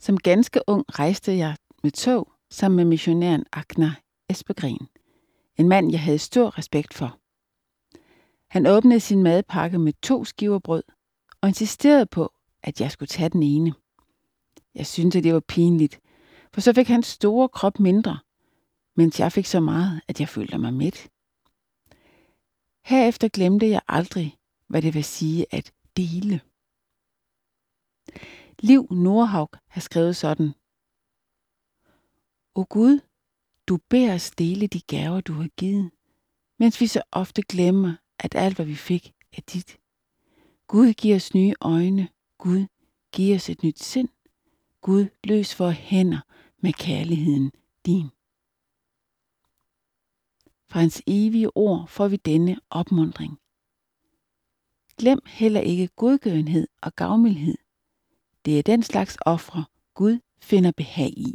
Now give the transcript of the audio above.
Som ganske ung rejste jeg med tog sammen med missionæren Agner Espegren. En mand, jeg havde stor respekt for. Han åbnede sin madpakke med to skiver brød og insisterede på, at jeg skulle tage den ene. Jeg syntes, det var pinligt, for så fik hans store krop mindre, mens jeg fik så meget, at jeg følte mig mæt. Herefter glemte jeg aldrig, hvad det vil sige at dele. Liv Nordhaug har skrevet sådan. O Gud, du beder os dele de gaver, du har givet, mens vi så ofte glemmer, at alt, hvad vi fik, er dit. Gud giver os nye øjne. Gud giv os et nyt sind. Gud løs for hænder med kærligheden din. Fra hans evige ord får vi denne opmundring. Glem heller ikke godgørenhed og gavmildhed. Det er den slags ofre, Gud finder behag i.